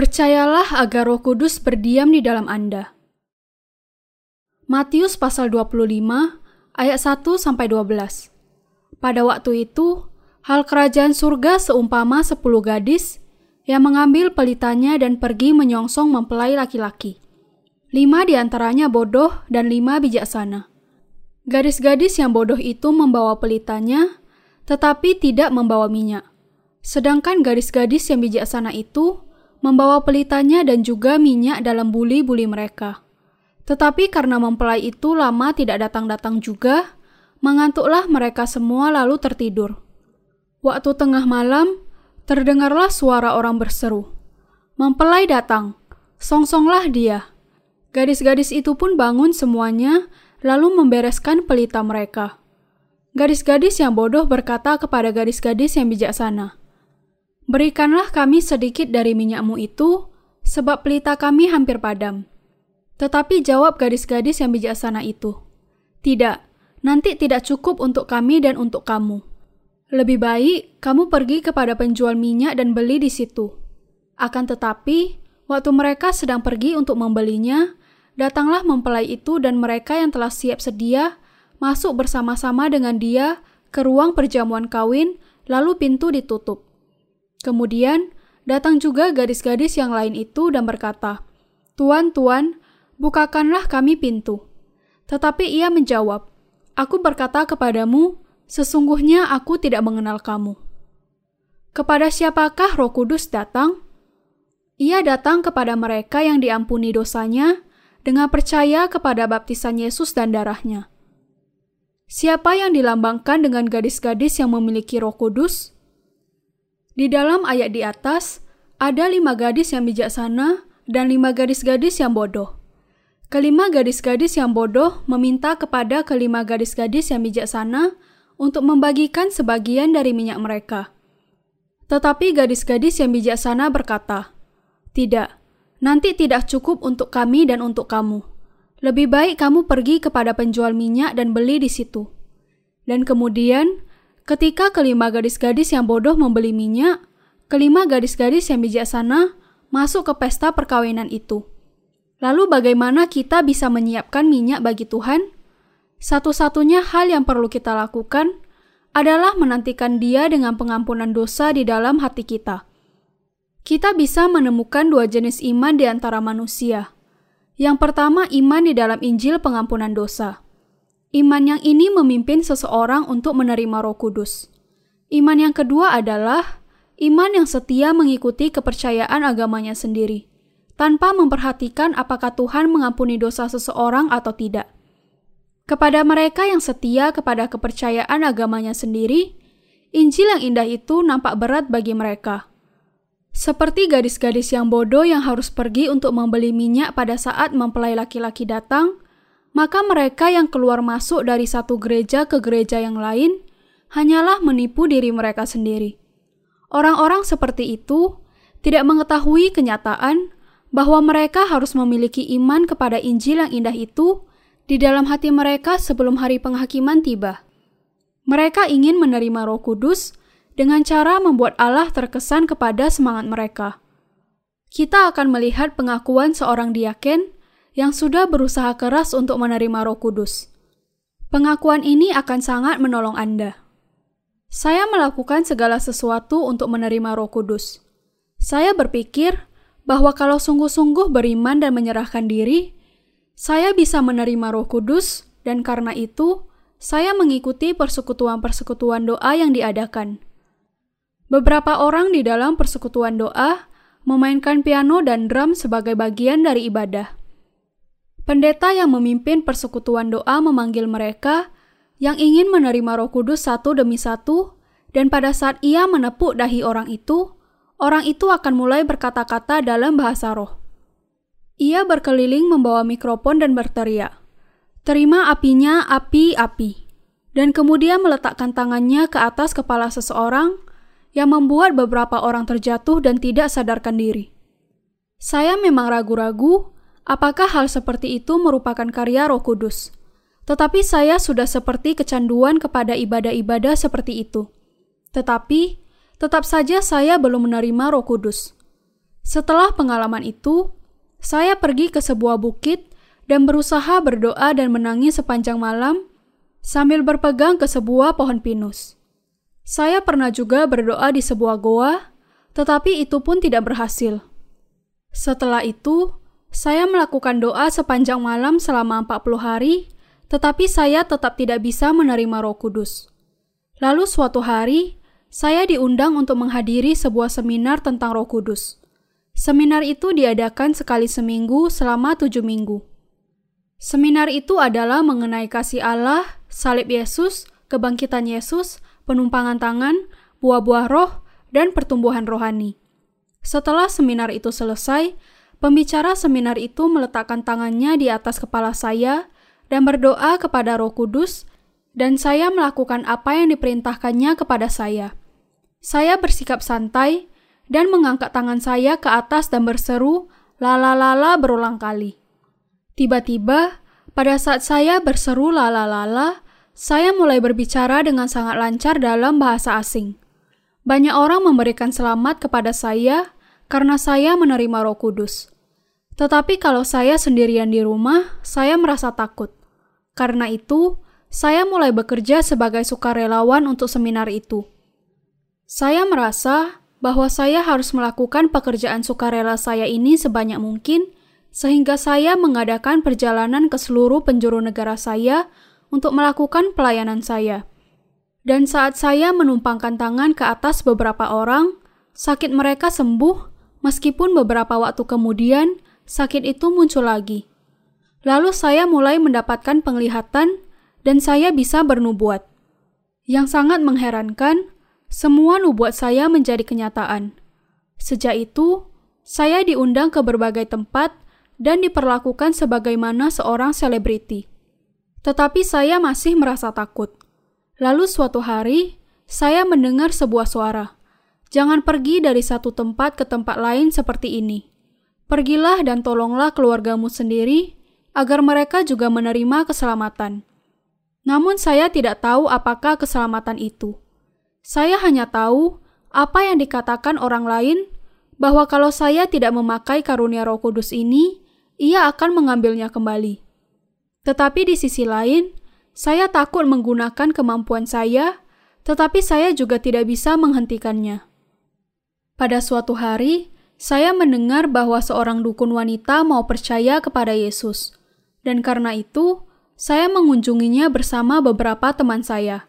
Percayalah agar Roh Kudus berdiam di dalam Anda. Matius pasal 25 ayat 1 sampai 12. Pada waktu itu, hal kerajaan surga seumpama sepuluh gadis yang mengambil pelitanya dan pergi menyongsong mempelai laki-laki. Lima di antaranya bodoh dan lima bijaksana. Gadis-gadis yang bodoh itu membawa pelitanya, tetapi tidak membawa minyak. Sedangkan gadis-gadis yang bijaksana itu membawa pelitanya dan juga minyak dalam buli-buli mereka. Tetapi karena mempelai itu lama tidak datang-datang juga, mengantuklah mereka semua lalu tertidur. Waktu tengah malam, terdengarlah suara orang berseru. Mempelai datang, songsonglah dia. Gadis-gadis itu pun bangun semuanya, lalu membereskan pelita mereka. Gadis-gadis yang bodoh berkata kepada gadis-gadis yang bijaksana, Berikanlah kami sedikit dari minyakmu itu, sebab pelita kami hampir padam. Tetapi jawab gadis-gadis yang bijaksana itu, Tidak, nanti tidak cukup untuk kami dan untuk kamu. Lebih baik kamu pergi kepada penjual minyak dan beli di situ. Akan tetapi, waktu mereka sedang pergi untuk membelinya, datanglah mempelai itu dan mereka yang telah siap sedia masuk bersama-sama dengan dia ke ruang perjamuan kawin, lalu pintu ditutup. Kemudian datang juga gadis-gadis yang lain itu dan berkata, Tuan, Tuan, bukakanlah kami pintu. Tetapi ia menjawab, Aku berkata kepadamu, sesungguhnya aku tidak mengenal kamu. Kepada siapakah roh kudus datang? Ia datang kepada mereka yang diampuni dosanya dengan percaya kepada baptisan Yesus dan darahnya. Siapa yang dilambangkan dengan gadis-gadis yang memiliki roh kudus? Di dalam ayat di atas, ada lima gadis yang bijaksana dan lima gadis-gadis yang bodoh. Kelima gadis-gadis yang bodoh meminta kepada kelima gadis-gadis yang bijaksana untuk membagikan sebagian dari minyak mereka. Tetapi gadis-gadis yang bijaksana berkata, "Tidak, nanti tidak cukup untuk kami dan untuk kamu. Lebih baik kamu pergi kepada penjual minyak dan beli di situ." Dan kemudian Ketika kelima gadis-gadis yang bodoh membeli minyak, kelima gadis-gadis yang bijaksana masuk ke pesta perkawinan itu. Lalu bagaimana kita bisa menyiapkan minyak bagi Tuhan? Satu-satunya hal yang perlu kita lakukan adalah menantikan Dia dengan pengampunan dosa di dalam hati kita. Kita bisa menemukan dua jenis iman di antara manusia. Yang pertama, iman di dalam Injil pengampunan dosa. Iman yang ini memimpin seseorang untuk menerima Roh Kudus. Iman yang kedua adalah iman yang setia mengikuti kepercayaan agamanya sendiri, tanpa memperhatikan apakah Tuhan mengampuni dosa seseorang atau tidak. Kepada mereka yang setia kepada kepercayaan agamanya sendiri, Injil yang indah itu nampak berat bagi mereka. Seperti gadis-gadis yang bodoh yang harus pergi untuk membeli minyak pada saat mempelai laki-laki datang, maka mereka yang keluar masuk dari satu gereja ke gereja yang lain hanyalah menipu diri mereka sendiri. Orang-orang seperti itu tidak mengetahui kenyataan bahwa mereka harus memiliki iman kepada Injil yang indah itu di dalam hati mereka sebelum hari penghakiman tiba. Mereka ingin menerima Roh Kudus dengan cara membuat Allah terkesan kepada semangat mereka. Kita akan melihat pengakuan seorang diaken yang sudah berusaha keras untuk menerima Roh Kudus. Pengakuan ini akan sangat menolong Anda. Saya melakukan segala sesuatu untuk menerima Roh Kudus. Saya berpikir bahwa kalau sungguh-sungguh beriman dan menyerahkan diri, saya bisa menerima Roh Kudus, dan karena itu saya mengikuti persekutuan-persekutuan doa yang diadakan. Beberapa orang di dalam persekutuan doa memainkan piano dan drum sebagai bagian dari ibadah. Pendeta yang memimpin persekutuan doa memanggil mereka yang ingin menerima Roh Kudus satu demi satu, dan pada saat ia menepuk dahi orang itu, orang itu akan mulai berkata-kata dalam bahasa roh. Ia berkeliling membawa mikrofon dan berteriak, "Terima apinya, api, api!" Dan kemudian meletakkan tangannya ke atas kepala seseorang yang membuat beberapa orang terjatuh dan tidak sadarkan diri. Saya memang ragu-ragu apakah hal seperti itu merupakan karya Roh Kudus. Tetapi saya sudah seperti kecanduan kepada ibadah-ibadah seperti itu. Tetapi tetap saja saya belum menerima Roh Kudus. Setelah pengalaman itu, saya pergi ke sebuah bukit dan berusaha berdoa dan menangis sepanjang malam sambil berpegang ke sebuah pohon pinus. Saya pernah juga berdoa di sebuah goa, tetapi itu pun tidak berhasil. Setelah itu, saya melakukan doa sepanjang malam selama 40 hari, tetapi saya tetap tidak bisa menerima Roh Kudus. Lalu suatu hari, saya diundang untuk menghadiri sebuah seminar tentang Roh Kudus. Seminar itu diadakan sekali seminggu selama tujuh minggu. Seminar itu adalah mengenai kasih Allah, salib Yesus, kebangkitan Yesus, penumpangan tangan, buah-buah roh, dan pertumbuhan rohani. Setelah seminar itu selesai, pembicara seminar itu meletakkan tangannya di atas kepala saya dan berdoa kepada Roh Kudus, dan saya melakukan apa yang diperintahkannya kepada saya. Saya bersikap santai dan mengangkat tangan saya ke atas dan berseru "lala-lala" berulang kali. Tiba-tiba, pada saat saya berseru "lala-lala", saya mulai berbicara dengan sangat lancar dalam bahasa asing. Banyak orang memberikan selamat kepada saya karena saya menerima Roh Kudus. Tetapi kalau saya sendirian di rumah, saya merasa takut. Karena itu, saya mulai bekerja sebagai sukarelawan untuk seminar itu. Saya merasa bahwa saya harus melakukan pekerjaan sukarela saya ini sebanyak mungkin, sehingga saya mengadakan perjalanan ke seluruh penjuru negara saya untuk melakukan pelayanan saya. Dan saat saya menumpangkan tangan ke atas beberapa orang, sakit mereka sembuh, meskipun beberapa waktu kemudian sakit itu muncul lagi. Lalu saya mulai mendapatkan penglihatan dan saya bisa bernubuat. Yang sangat mengherankan, semua nubuat saya menjadi kenyataan. Sejak itu, saya diundang ke berbagai tempat dan diperlakukan sebagaimana seorang selebriti. Tetapi saya masih merasa takut. Lalu suatu hari, saya mendengar sebuah suara. Jangan pergi dari satu tempat ke tempat lain seperti ini. Pergilah dan tolonglah keluargamu sendiri, agar mereka juga menerima keselamatan. Namun saya tidak tahu apakah keselamatan itu. Saya hanya tahu apa yang dikatakan orang lain, bahwa kalau saya tidak memakai karunia roh kudus ini, ia akan mengambilnya kembali. Tetapi di sisi lain, saya takut menggunakan kemampuan saya, tetapi saya juga tidak bisa menghentikannya. Pada suatu hari, saya mendengar bahwa seorang dukun wanita mau percaya kepada Yesus, dan karena itu saya mengunjunginya bersama beberapa teman saya.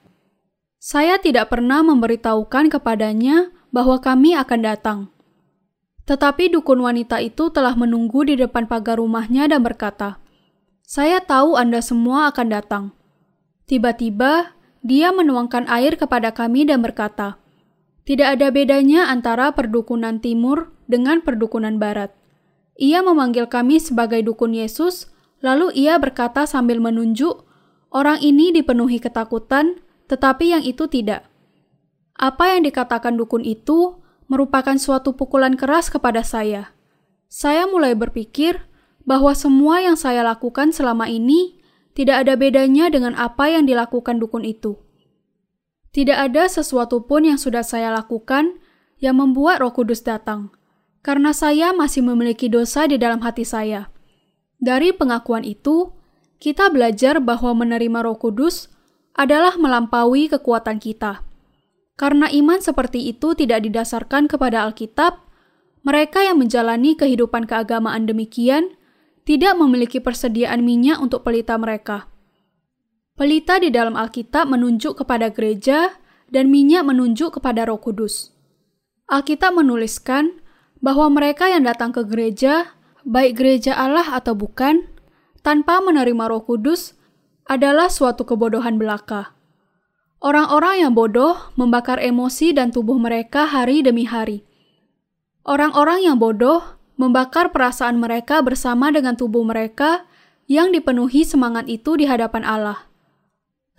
Saya tidak pernah memberitahukan kepadanya bahwa kami akan datang. Tetapi dukun wanita itu telah menunggu di depan pagar rumahnya dan berkata, "Saya tahu Anda semua akan datang." Tiba-tiba, dia menuangkan air kepada kami dan berkata, "Tidak ada bedanya antara perdukunan timur dengan perdukunan barat." Ia memanggil kami sebagai dukun Yesus, lalu ia berkata sambil menunjuk, "Orang ini dipenuhi ketakutan, tetapi yang itu tidak." Apa yang dikatakan dukun itu merupakan suatu pukulan keras kepada saya. Saya mulai berpikir bahwa semua yang saya lakukan selama ini tidak ada bedanya dengan apa yang dilakukan dukun itu. Tidak ada sesuatu pun yang sudah saya lakukan yang membuat Roh Kudus datang, karena saya masih memiliki dosa di dalam hati saya. Dari pengakuan itu, kita belajar bahwa menerima Roh Kudus adalah melampaui kekuatan kita. Karena iman seperti itu tidak didasarkan kepada Alkitab, mereka yang menjalani kehidupan keagamaan demikian tidak memiliki persediaan minyak untuk pelita mereka. Pelita di dalam Alkitab menunjuk kepada gereja dan minyak menunjuk kepada Roh Kudus. Alkitab menuliskan bahwa mereka yang datang ke gereja, baik gereja Allah atau bukan, tanpa menerima Roh Kudus adalah suatu kebodohan belaka. Orang-orang yang bodoh membakar emosi dan tubuh mereka hari demi hari. Orang-orang yang bodoh membakar perasaan mereka bersama dengan tubuh mereka yang dipenuhi semangat itu di hadapan Allah.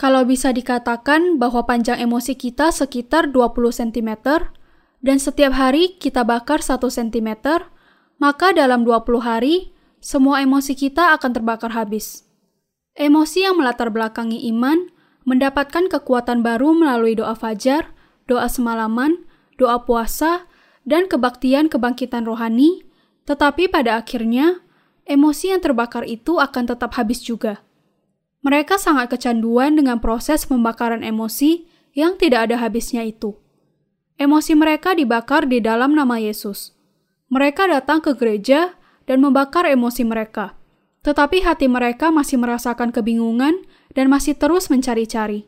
Kalau bisa dikatakan bahwa panjang emosi kita sekitar 20 cm dan setiap hari kita bakar 1 cm, maka dalam 20 hari semua emosi kita akan terbakar habis. Emosi yang melatar belakangi iman mendapatkan kekuatan baru melalui doa fajar, doa semalaman, doa puasa, dan kebaktian kebangkitan rohani, tetapi pada akhirnya emosi yang terbakar itu akan tetap habis juga. Mereka sangat kecanduan dengan proses pembakaran emosi yang tidak ada habisnya itu. Emosi mereka dibakar di dalam nama Yesus. Mereka datang ke gereja dan membakar emosi mereka, tetapi hati mereka masih merasakan kebingungan dan masih terus mencari-cari.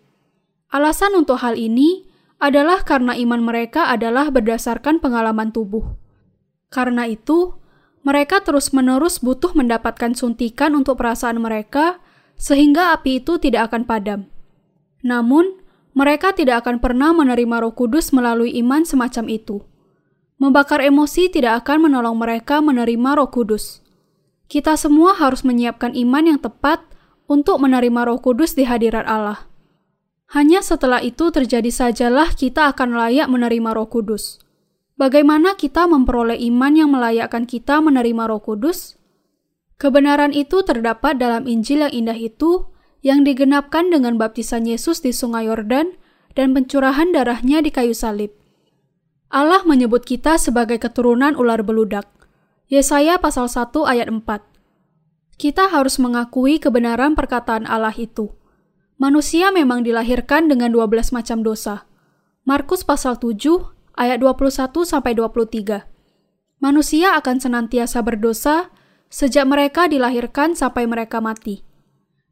Alasan untuk hal ini adalah karena iman mereka adalah berdasarkan pengalaman tubuh. Karena itu, mereka terus-menerus butuh mendapatkan suntikan untuk perasaan mereka, sehingga api itu tidak akan padam. Namun, mereka tidak akan pernah menerima Roh Kudus melalui iman semacam itu. Membakar emosi tidak akan menolong mereka menerima Roh Kudus. Kita semua harus menyiapkan iman yang tepat untuk menerima Roh Kudus di hadirat Allah. Hanya setelah itu terjadi sajalah kita akan layak menerima Roh Kudus. Bagaimana kita memperoleh iman yang melayakkan kita menerima Roh Kudus? Kebenaran itu terdapat dalam Injil yang indah itu yang digenapkan dengan baptisan Yesus di Sungai Yordan dan pencurahan darahnya di kayu salib. Allah menyebut kita sebagai keturunan ular beludak. Yesaya pasal 1 ayat 4. Kita harus mengakui kebenaran perkataan Allah itu. Manusia memang dilahirkan dengan 12 macam dosa. Markus pasal 7 ayat 21 sampai 23. Manusia akan senantiasa berdosa sejak mereka dilahirkan sampai mereka mati.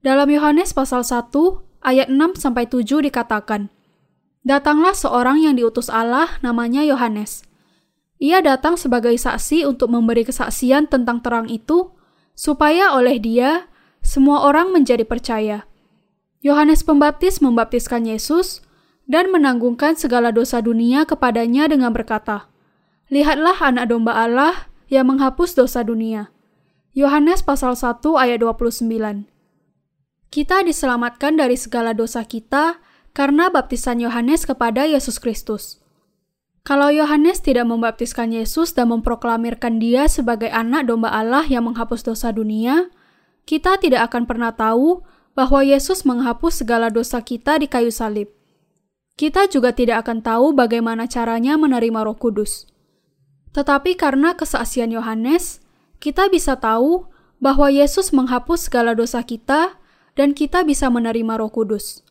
Dalam Yohanes pasal 1 ayat 6 sampai 7 dikatakan, Datanglah seorang yang diutus Allah namanya Yohanes. Ia datang sebagai saksi untuk memberi kesaksian tentang terang itu, supaya oleh dia semua orang menjadi percaya. Yohanes Pembaptis membaptiskan Yesus, dan menanggungkan segala dosa dunia kepadanya dengan berkata, Lihatlah anak domba Allah yang menghapus dosa dunia. Yohanes pasal 1 ayat 29 Kita diselamatkan dari segala dosa kita karena baptisan Yohanes kepada Yesus Kristus. Kalau Yohanes tidak membaptiskan Yesus dan memproklamirkan dia sebagai anak domba Allah yang menghapus dosa dunia, kita tidak akan pernah tahu bahwa Yesus menghapus segala dosa kita di kayu salib kita juga tidak akan tahu bagaimana caranya menerima Roh Kudus. Tetapi karena kesaksian Yohanes, kita bisa tahu bahwa Yesus menghapus segala dosa kita dan kita bisa menerima Roh Kudus.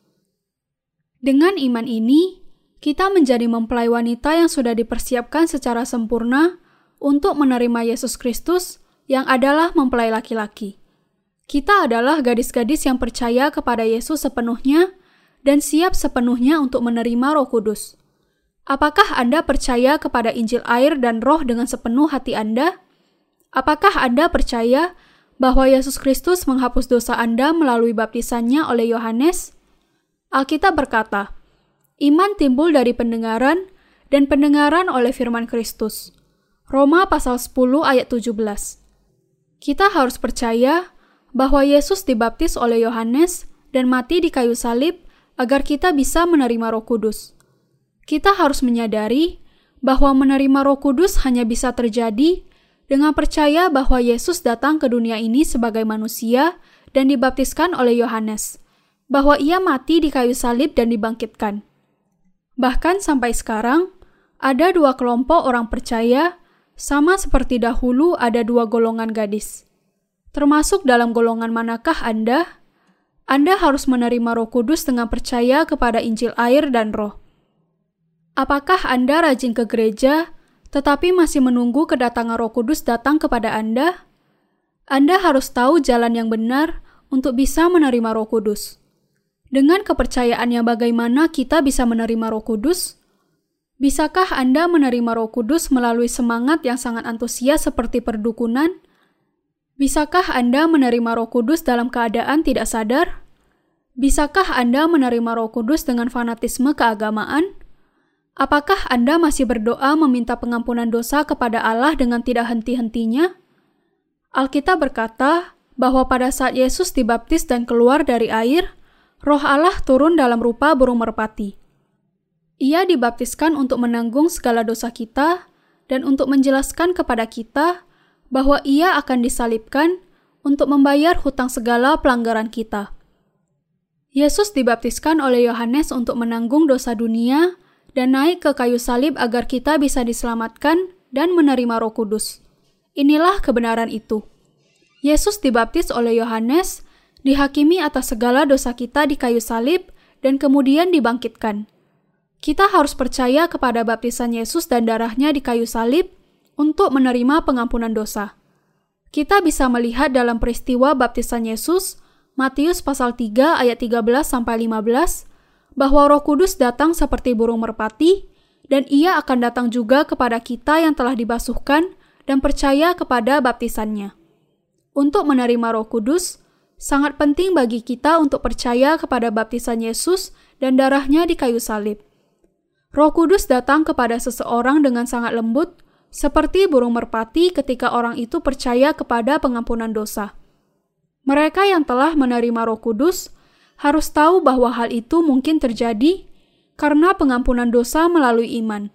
Dengan iman ini, kita menjadi mempelai wanita yang sudah dipersiapkan secara sempurna untuk menerima Yesus Kristus yang adalah mempelai laki-laki. Kita adalah gadis-gadis yang percaya kepada Yesus sepenuhnya dan siap sepenuhnya untuk menerima Roh Kudus. Apakah Anda percaya kepada Injil air dan Roh dengan sepenuh hati Anda? Apakah Anda percaya bahwa Yesus Kristus menghapus dosa Anda melalui baptisannya oleh Yohanes? Alkitab berkata, "Iman timbul dari pendengaran, dan pendengaran oleh firman Kristus." Roma pasal 10 ayat 17. Kita harus percaya bahwa Yesus dibaptis oleh Yohanes dan mati di kayu salib agar kita bisa menerima Roh Kudus. Kita harus menyadari bahwa menerima Roh Kudus hanya bisa terjadi dengan percaya bahwa Yesus datang ke dunia ini sebagai manusia dan dibaptiskan oleh Yohanes, bahwa ia mati di kayu salib dan dibangkitkan. Bahkan sampai sekarang, ada dua kelompok orang percaya, sama seperti dahulu ada dua golongan gadis. Termasuk dalam golongan manakah Anda? Anda harus menerima Roh Kudus dengan percaya kepada Injil air dan Roh. Apakah Anda rajin ke gereja, tetapi masih menunggu kedatangan Roh Kudus datang kepada Anda? Anda harus tahu jalan yang benar untuk bisa menerima Roh Kudus. Dengan kepercayaan yang bagaimana kita bisa menerima Roh Kudus? Bisakah Anda menerima Roh Kudus melalui semangat yang sangat antusias seperti perdukunan? Bisakah Anda menerima Roh Kudus dalam keadaan tidak sadar? Bisakah Anda menerima Roh Kudus dengan fanatisme keagamaan? Apakah Anda masih berdoa meminta pengampunan dosa kepada Allah dengan tidak henti-hentinya? Alkitab berkata bahwa pada saat Yesus dibaptis dan keluar dari air, Roh Allah turun dalam rupa burung merpati. Ia dibaptiskan untuk menanggung segala dosa kita dan untuk menjelaskan kepada kita bahwa ia akan disalibkan untuk membayar hutang segala pelanggaran kita. Yesus dibaptiskan oleh Yohanes untuk menanggung dosa dunia dan naik ke kayu salib agar kita bisa diselamatkan dan menerima Roh Kudus. Inilah kebenaran itu. Yesus dibaptis oleh Yohanes, dihakimi atas segala dosa kita di kayu salib, dan kemudian dibangkitkan. Kita harus percaya kepada baptisan Yesus dan darahnya di kayu salib untuk menerima pengampunan dosa. Kita bisa melihat dalam peristiwa baptisan Yesus, Matius pasal 3 ayat 13 sampai 15, bahwa Roh Kudus datang seperti burung merpati dan ia akan datang juga kepada kita yang telah dibasuhkan dan percaya kepada baptisannya. Untuk menerima Roh Kudus, sangat penting bagi kita untuk percaya kepada baptisan Yesus dan darahnya di kayu salib. Roh Kudus datang kepada seseorang dengan sangat lembut, seperti burung merpati ketika orang itu percaya kepada pengampunan dosa. Mereka yang telah menerima Roh Kudus harus tahu bahwa hal itu mungkin terjadi karena pengampunan dosa melalui iman.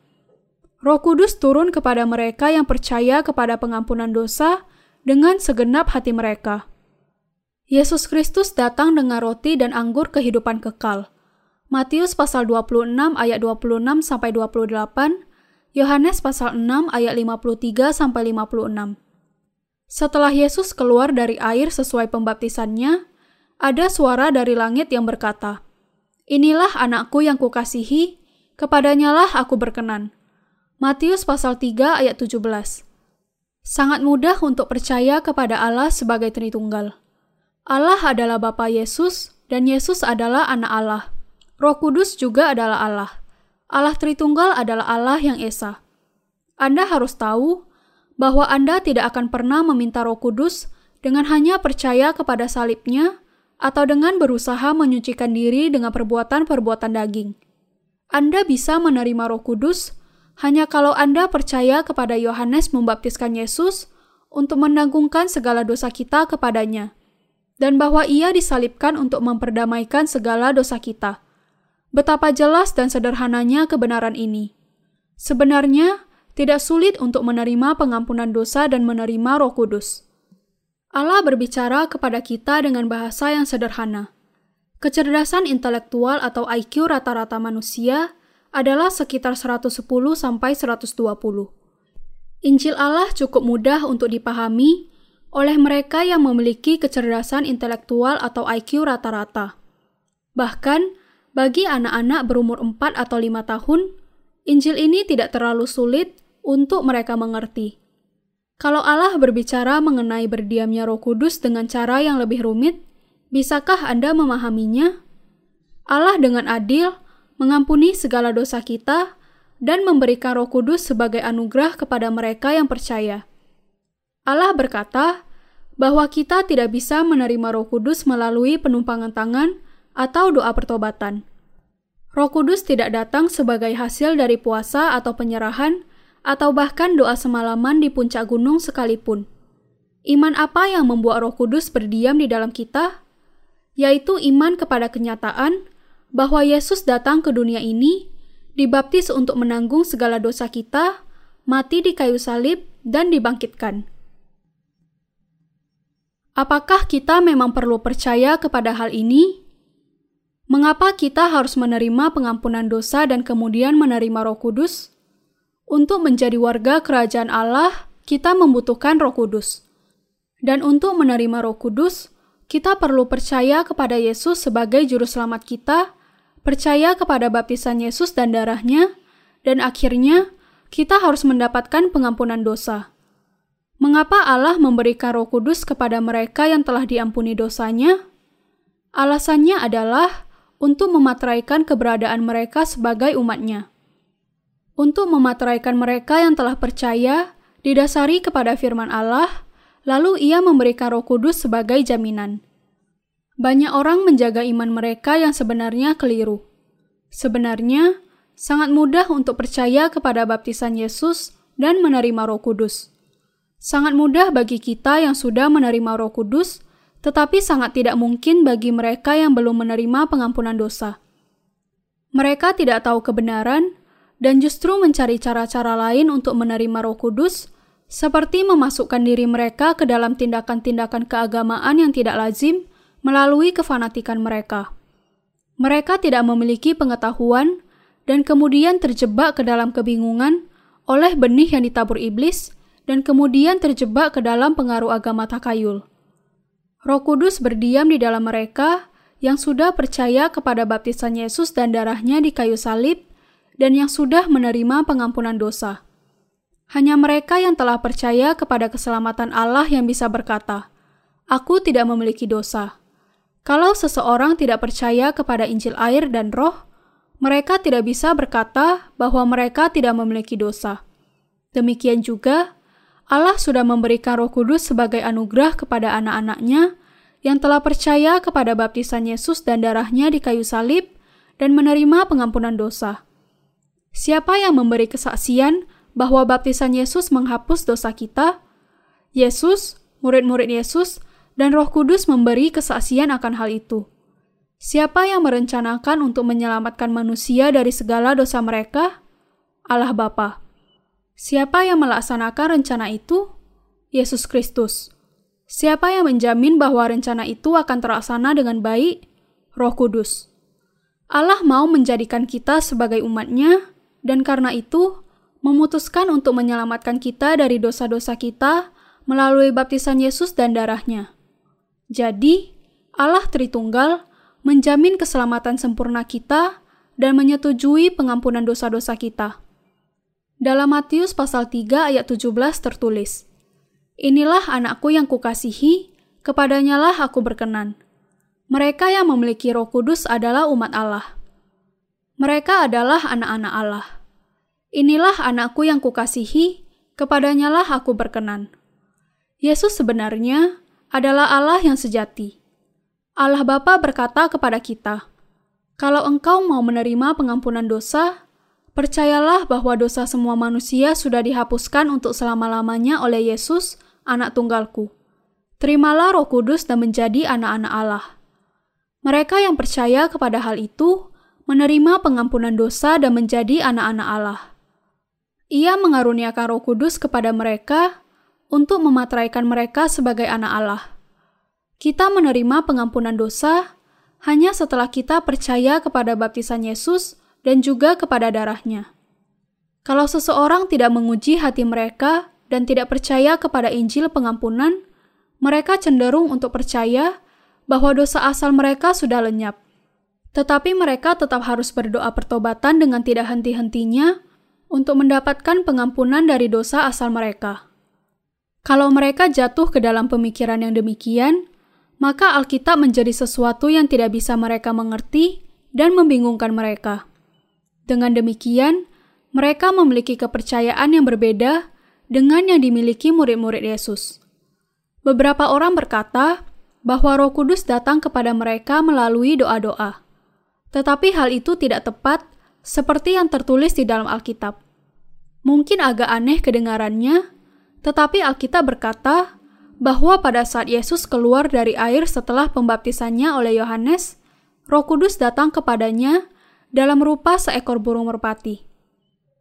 Roh Kudus turun kepada mereka yang percaya kepada pengampunan dosa dengan segenap hati mereka. Yesus Kristus datang dengan roti dan anggur kehidupan kekal. Matius pasal 26 ayat 26 sampai 28 Yohanes pasal 6 ayat 53 sampai 56. Setelah Yesus keluar dari air sesuai pembaptisannya, ada suara dari langit yang berkata, Inilah anakku yang kukasihi, kepadanyalah aku berkenan. Matius pasal 3 ayat 17. Sangat mudah untuk percaya kepada Allah sebagai Tritunggal. Allah adalah Bapa Yesus dan Yesus adalah anak Allah. Roh Kudus juga adalah Allah. Allah Tritunggal adalah Allah yang Esa. Anda harus tahu bahwa Anda tidak akan pernah meminta Roh Kudus dengan hanya percaya kepada salibnya atau dengan berusaha menyucikan diri dengan perbuatan-perbuatan daging. Anda bisa menerima Roh Kudus hanya kalau Anda percaya kepada Yohanes membaptiskan Yesus untuk menanggungkan segala dosa kita kepadanya, dan bahwa ia disalibkan untuk memperdamaikan segala dosa kita. Betapa jelas dan sederhananya kebenaran ini. Sebenarnya, tidak sulit untuk menerima pengampunan dosa dan menerima Roh Kudus. Allah berbicara kepada kita dengan bahasa yang sederhana. Kecerdasan intelektual atau IQ rata-rata manusia adalah sekitar 110 sampai 120. Injil Allah cukup mudah untuk dipahami oleh mereka yang memiliki kecerdasan intelektual atau IQ rata-rata. Bahkan, bagi anak-anak berumur 4 atau 5 tahun, Injil ini tidak terlalu sulit untuk mereka mengerti. Kalau Allah berbicara mengenai berdiamnya Roh Kudus dengan cara yang lebih rumit, bisakah Anda memahaminya? Allah dengan adil mengampuni segala dosa kita dan memberikan Roh Kudus sebagai anugerah kepada mereka yang percaya. Allah berkata bahwa kita tidak bisa menerima Roh Kudus melalui penumpangan tangan atau doa pertobatan. Roh Kudus tidak datang sebagai hasil dari puasa atau penyerahan, atau bahkan doa semalaman di puncak gunung sekalipun. Iman apa yang membuat Roh Kudus berdiam di dalam kita? Yaitu iman kepada kenyataan bahwa Yesus datang ke dunia ini, dibaptis untuk menanggung segala dosa kita, mati di kayu salib, dan dibangkitkan. Apakah kita memang perlu percaya kepada hal ini? Mengapa kita harus menerima pengampunan dosa dan kemudian menerima Roh Kudus? Untuk menjadi warga kerajaan Allah, kita membutuhkan Roh Kudus. Dan untuk menerima Roh Kudus, kita perlu percaya kepada Yesus sebagai juru selamat kita, percaya kepada baptisan Yesus dan darahnya, dan akhirnya kita harus mendapatkan pengampunan dosa. Mengapa Allah memberikan Roh Kudus kepada mereka yang telah diampuni dosanya? Alasannya adalah untuk memateraikan keberadaan mereka sebagai umatnya. Untuk memateraikan mereka yang telah percaya, didasari kepada firman Allah, lalu ia memberikan roh kudus sebagai jaminan. Banyak orang menjaga iman mereka yang sebenarnya keliru. Sebenarnya, sangat mudah untuk percaya kepada baptisan Yesus dan menerima roh kudus. Sangat mudah bagi kita yang sudah menerima roh kudus tetapi sangat tidak mungkin bagi mereka yang belum menerima pengampunan dosa. Mereka tidak tahu kebenaran dan justru mencari cara-cara lain untuk menerima Roh Kudus, seperti memasukkan diri mereka ke dalam tindakan-tindakan keagamaan yang tidak lazim melalui kefanatikan mereka. Mereka tidak memiliki pengetahuan dan kemudian terjebak ke dalam kebingungan oleh benih yang ditabur iblis dan kemudian terjebak ke dalam pengaruh agama takayul. Roh Kudus berdiam di dalam mereka yang sudah percaya kepada baptisan Yesus dan darahnya di kayu salib dan yang sudah menerima pengampunan dosa. Hanya mereka yang telah percaya kepada keselamatan Allah yang bisa berkata, Aku tidak memiliki dosa. Kalau seseorang tidak percaya kepada Injil air dan roh, mereka tidak bisa berkata bahwa mereka tidak memiliki dosa. Demikian juga, Allah sudah memberikan Roh Kudus sebagai anugerah kepada anak-anaknya yang telah percaya kepada baptisan Yesus dan darahnya di kayu salib dan menerima pengampunan dosa. Siapa yang memberi kesaksian bahwa baptisan Yesus menghapus dosa kita? Yesus, murid-murid Yesus, dan Roh Kudus memberi kesaksian akan hal itu. Siapa yang merencanakan untuk menyelamatkan manusia dari segala dosa mereka? Allah Bapa. Siapa yang melaksanakan rencana itu? Yesus Kristus. Siapa yang menjamin bahwa rencana itu akan terlaksana dengan baik? Roh Kudus. Allah mau menjadikan kita sebagai umatnya, dan karena itu memutuskan untuk menyelamatkan kita dari dosa-dosa kita melalui baptisan Yesus dan darahnya. Jadi, Allah Tritunggal menjamin keselamatan sempurna kita dan menyetujui pengampunan dosa-dosa kita. Dalam Matius pasal 3 ayat 17 tertulis, Inilah anakku yang kukasihi, kepadanyalah aku berkenan. Mereka yang memiliki roh kudus adalah umat Allah. Mereka adalah anak-anak Allah. Inilah anakku yang kukasihi, kepadanyalah aku berkenan. Yesus sebenarnya adalah Allah yang sejati. Allah Bapa berkata kepada kita, "Kalau engkau mau menerima pengampunan dosa, Percayalah bahwa dosa semua manusia sudah dihapuskan untuk selama-lamanya oleh Yesus, anak tunggalku. Terimalah roh kudus dan menjadi anak-anak Allah. Mereka yang percaya kepada hal itu menerima pengampunan dosa dan menjadi anak-anak Allah. Ia mengaruniakan roh kudus kepada mereka untuk mematraikan mereka sebagai anak Allah. Kita menerima pengampunan dosa hanya setelah kita percaya kepada baptisan Yesus dan juga kepada darahnya. Kalau seseorang tidak menguji hati mereka dan tidak percaya kepada Injil pengampunan, mereka cenderung untuk percaya bahwa dosa asal mereka sudah lenyap. Tetapi mereka tetap harus berdoa pertobatan dengan tidak henti-hentinya untuk mendapatkan pengampunan dari dosa asal mereka. Kalau mereka jatuh ke dalam pemikiran yang demikian, maka Alkitab menjadi sesuatu yang tidak bisa mereka mengerti dan membingungkan mereka. Dengan demikian, mereka memiliki kepercayaan yang berbeda dengan yang dimiliki murid-murid Yesus. Beberapa orang berkata bahwa Roh Kudus datang kepada mereka melalui doa-doa, tetapi hal itu tidak tepat seperti yang tertulis di dalam Alkitab. Mungkin agak aneh kedengarannya, tetapi Alkitab berkata bahwa pada saat Yesus keluar dari air setelah pembaptisannya oleh Yohanes, Roh Kudus datang kepadanya dalam rupa seekor burung merpati.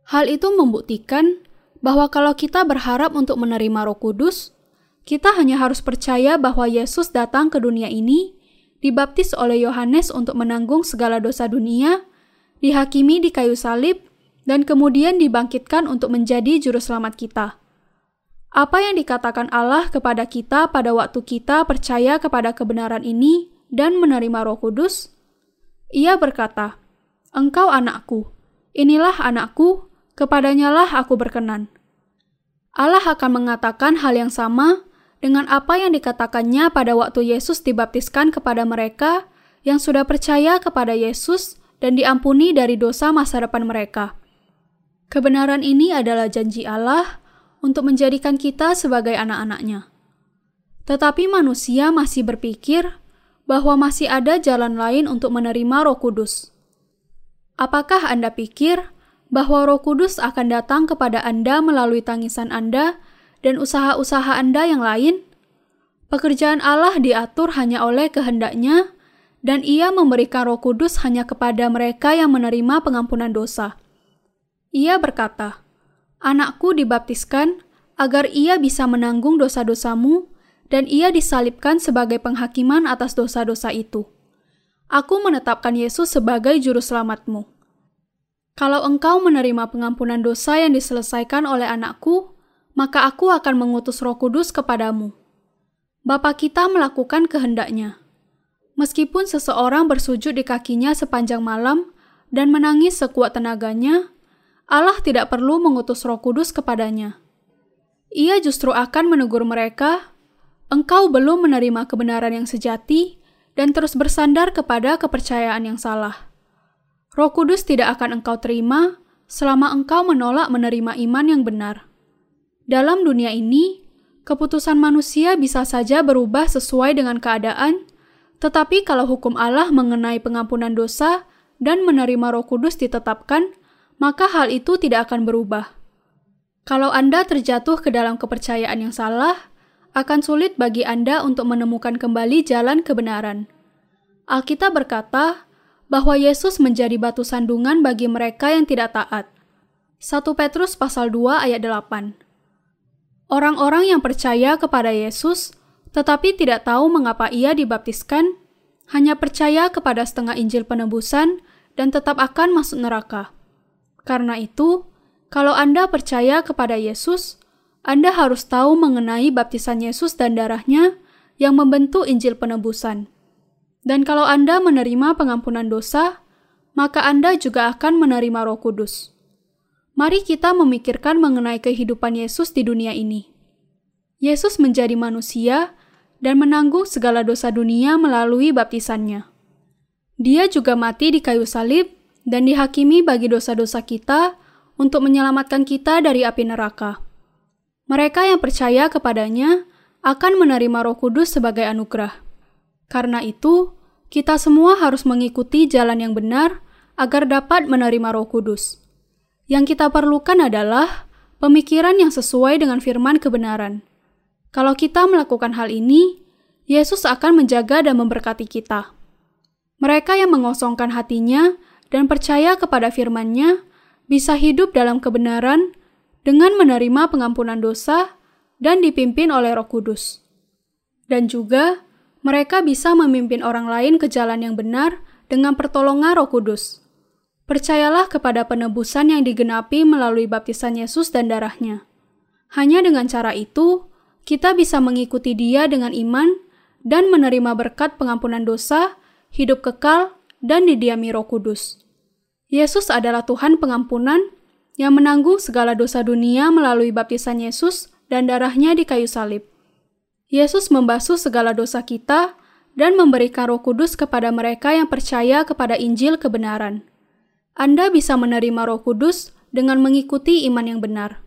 Hal itu membuktikan bahwa kalau kita berharap untuk menerima Roh Kudus, kita hanya harus percaya bahwa Yesus datang ke dunia ini, dibaptis oleh Yohanes untuk menanggung segala dosa dunia, dihakimi di kayu salib, dan kemudian dibangkitkan untuk menjadi juru selamat kita. Apa yang dikatakan Allah kepada kita pada waktu kita percaya kepada kebenaran ini dan menerima Roh Kudus? Ia berkata, Engkau anakku, inilah anakku, kepadanyalah aku berkenan. Allah akan mengatakan hal yang sama dengan apa yang dikatakannya pada waktu Yesus dibaptiskan kepada mereka yang sudah percaya kepada Yesus dan diampuni dari dosa masa depan mereka. Kebenaran ini adalah janji Allah untuk menjadikan kita sebagai anak-anaknya. Tetapi manusia masih berpikir bahwa masih ada jalan lain untuk menerima Roh Kudus. Apakah Anda pikir bahwa Roh Kudus akan datang kepada Anda melalui tangisan Anda dan usaha-usaha Anda yang lain? Pekerjaan Allah diatur hanya oleh kehendaknya, dan Ia memberikan Roh Kudus hanya kepada mereka yang menerima pengampunan dosa. Ia berkata, "Anakku dibaptiskan agar ia bisa menanggung dosa-dosamu, dan ia disalibkan sebagai penghakiman atas dosa-dosa itu." Aku menetapkan Yesus sebagai juru selamatmu. Kalau engkau menerima pengampunan dosa yang diselesaikan oleh anakku, maka aku akan mengutus roh kudus kepadamu. Bapa kita melakukan kehendaknya. Meskipun seseorang bersujud di kakinya sepanjang malam dan menangis sekuat tenaganya, Allah tidak perlu mengutus roh kudus kepadanya. Ia justru akan menegur mereka, engkau belum menerima kebenaran yang sejati dan terus bersandar kepada kepercayaan yang salah. Roh Kudus tidak akan engkau terima selama engkau menolak menerima iman yang benar. Dalam dunia ini, keputusan manusia bisa saja berubah sesuai dengan keadaan, tetapi kalau hukum Allah mengenai pengampunan dosa dan menerima Roh Kudus ditetapkan, maka hal itu tidak akan berubah. Kalau Anda terjatuh ke dalam kepercayaan yang salah, akan sulit bagi Anda untuk menemukan kembali jalan kebenaran. Alkitab berkata, bahwa Yesus menjadi batu sandungan bagi mereka yang tidak taat. 1 Petrus pasal 2 ayat 8. Orang-orang yang percaya kepada Yesus tetapi tidak tahu mengapa ia dibaptiskan, hanya percaya kepada setengah Injil penebusan dan tetap akan masuk neraka. Karena itu, kalau Anda percaya kepada Yesus, Anda harus tahu mengenai baptisan Yesus dan darahnya yang membentuk Injil penebusan. Dan kalau Anda menerima pengampunan dosa, maka Anda juga akan menerima Roh Kudus. Mari kita memikirkan mengenai kehidupan Yesus di dunia ini. Yesus menjadi manusia dan menanggung segala dosa dunia melalui baptisannya. Dia juga mati di kayu salib dan dihakimi bagi dosa-dosa kita untuk menyelamatkan kita dari api neraka. Mereka yang percaya kepadanya akan menerima Roh Kudus sebagai anugerah. Karena itu, kita semua harus mengikuti jalan yang benar agar dapat menerima Roh Kudus. Yang kita perlukan adalah pemikiran yang sesuai dengan firman kebenaran. Kalau kita melakukan hal ini, Yesus akan menjaga dan memberkati kita. Mereka yang mengosongkan hatinya dan percaya kepada firman-Nya bisa hidup dalam kebenaran dengan menerima pengampunan dosa dan dipimpin oleh Roh Kudus. Dan juga mereka bisa memimpin orang lain ke jalan yang benar dengan pertolongan Roh Kudus. Percayalah kepada penebusan yang digenapi melalui baptisan Yesus dan darahnya. Hanya dengan cara itu, kita bisa mengikuti dia dengan iman dan menerima berkat pengampunan dosa, hidup kekal, dan didiami roh kudus. Yesus adalah Tuhan pengampunan yang menanggung segala dosa dunia melalui baptisan Yesus dan darahnya di kayu salib. Yesus membasuh segala dosa kita dan memberikan Roh Kudus kepada mereka yang percaya kepada Injil kebenaran. Anda bisa menerima Roh Kudus dengan mengikuti iman yang benar.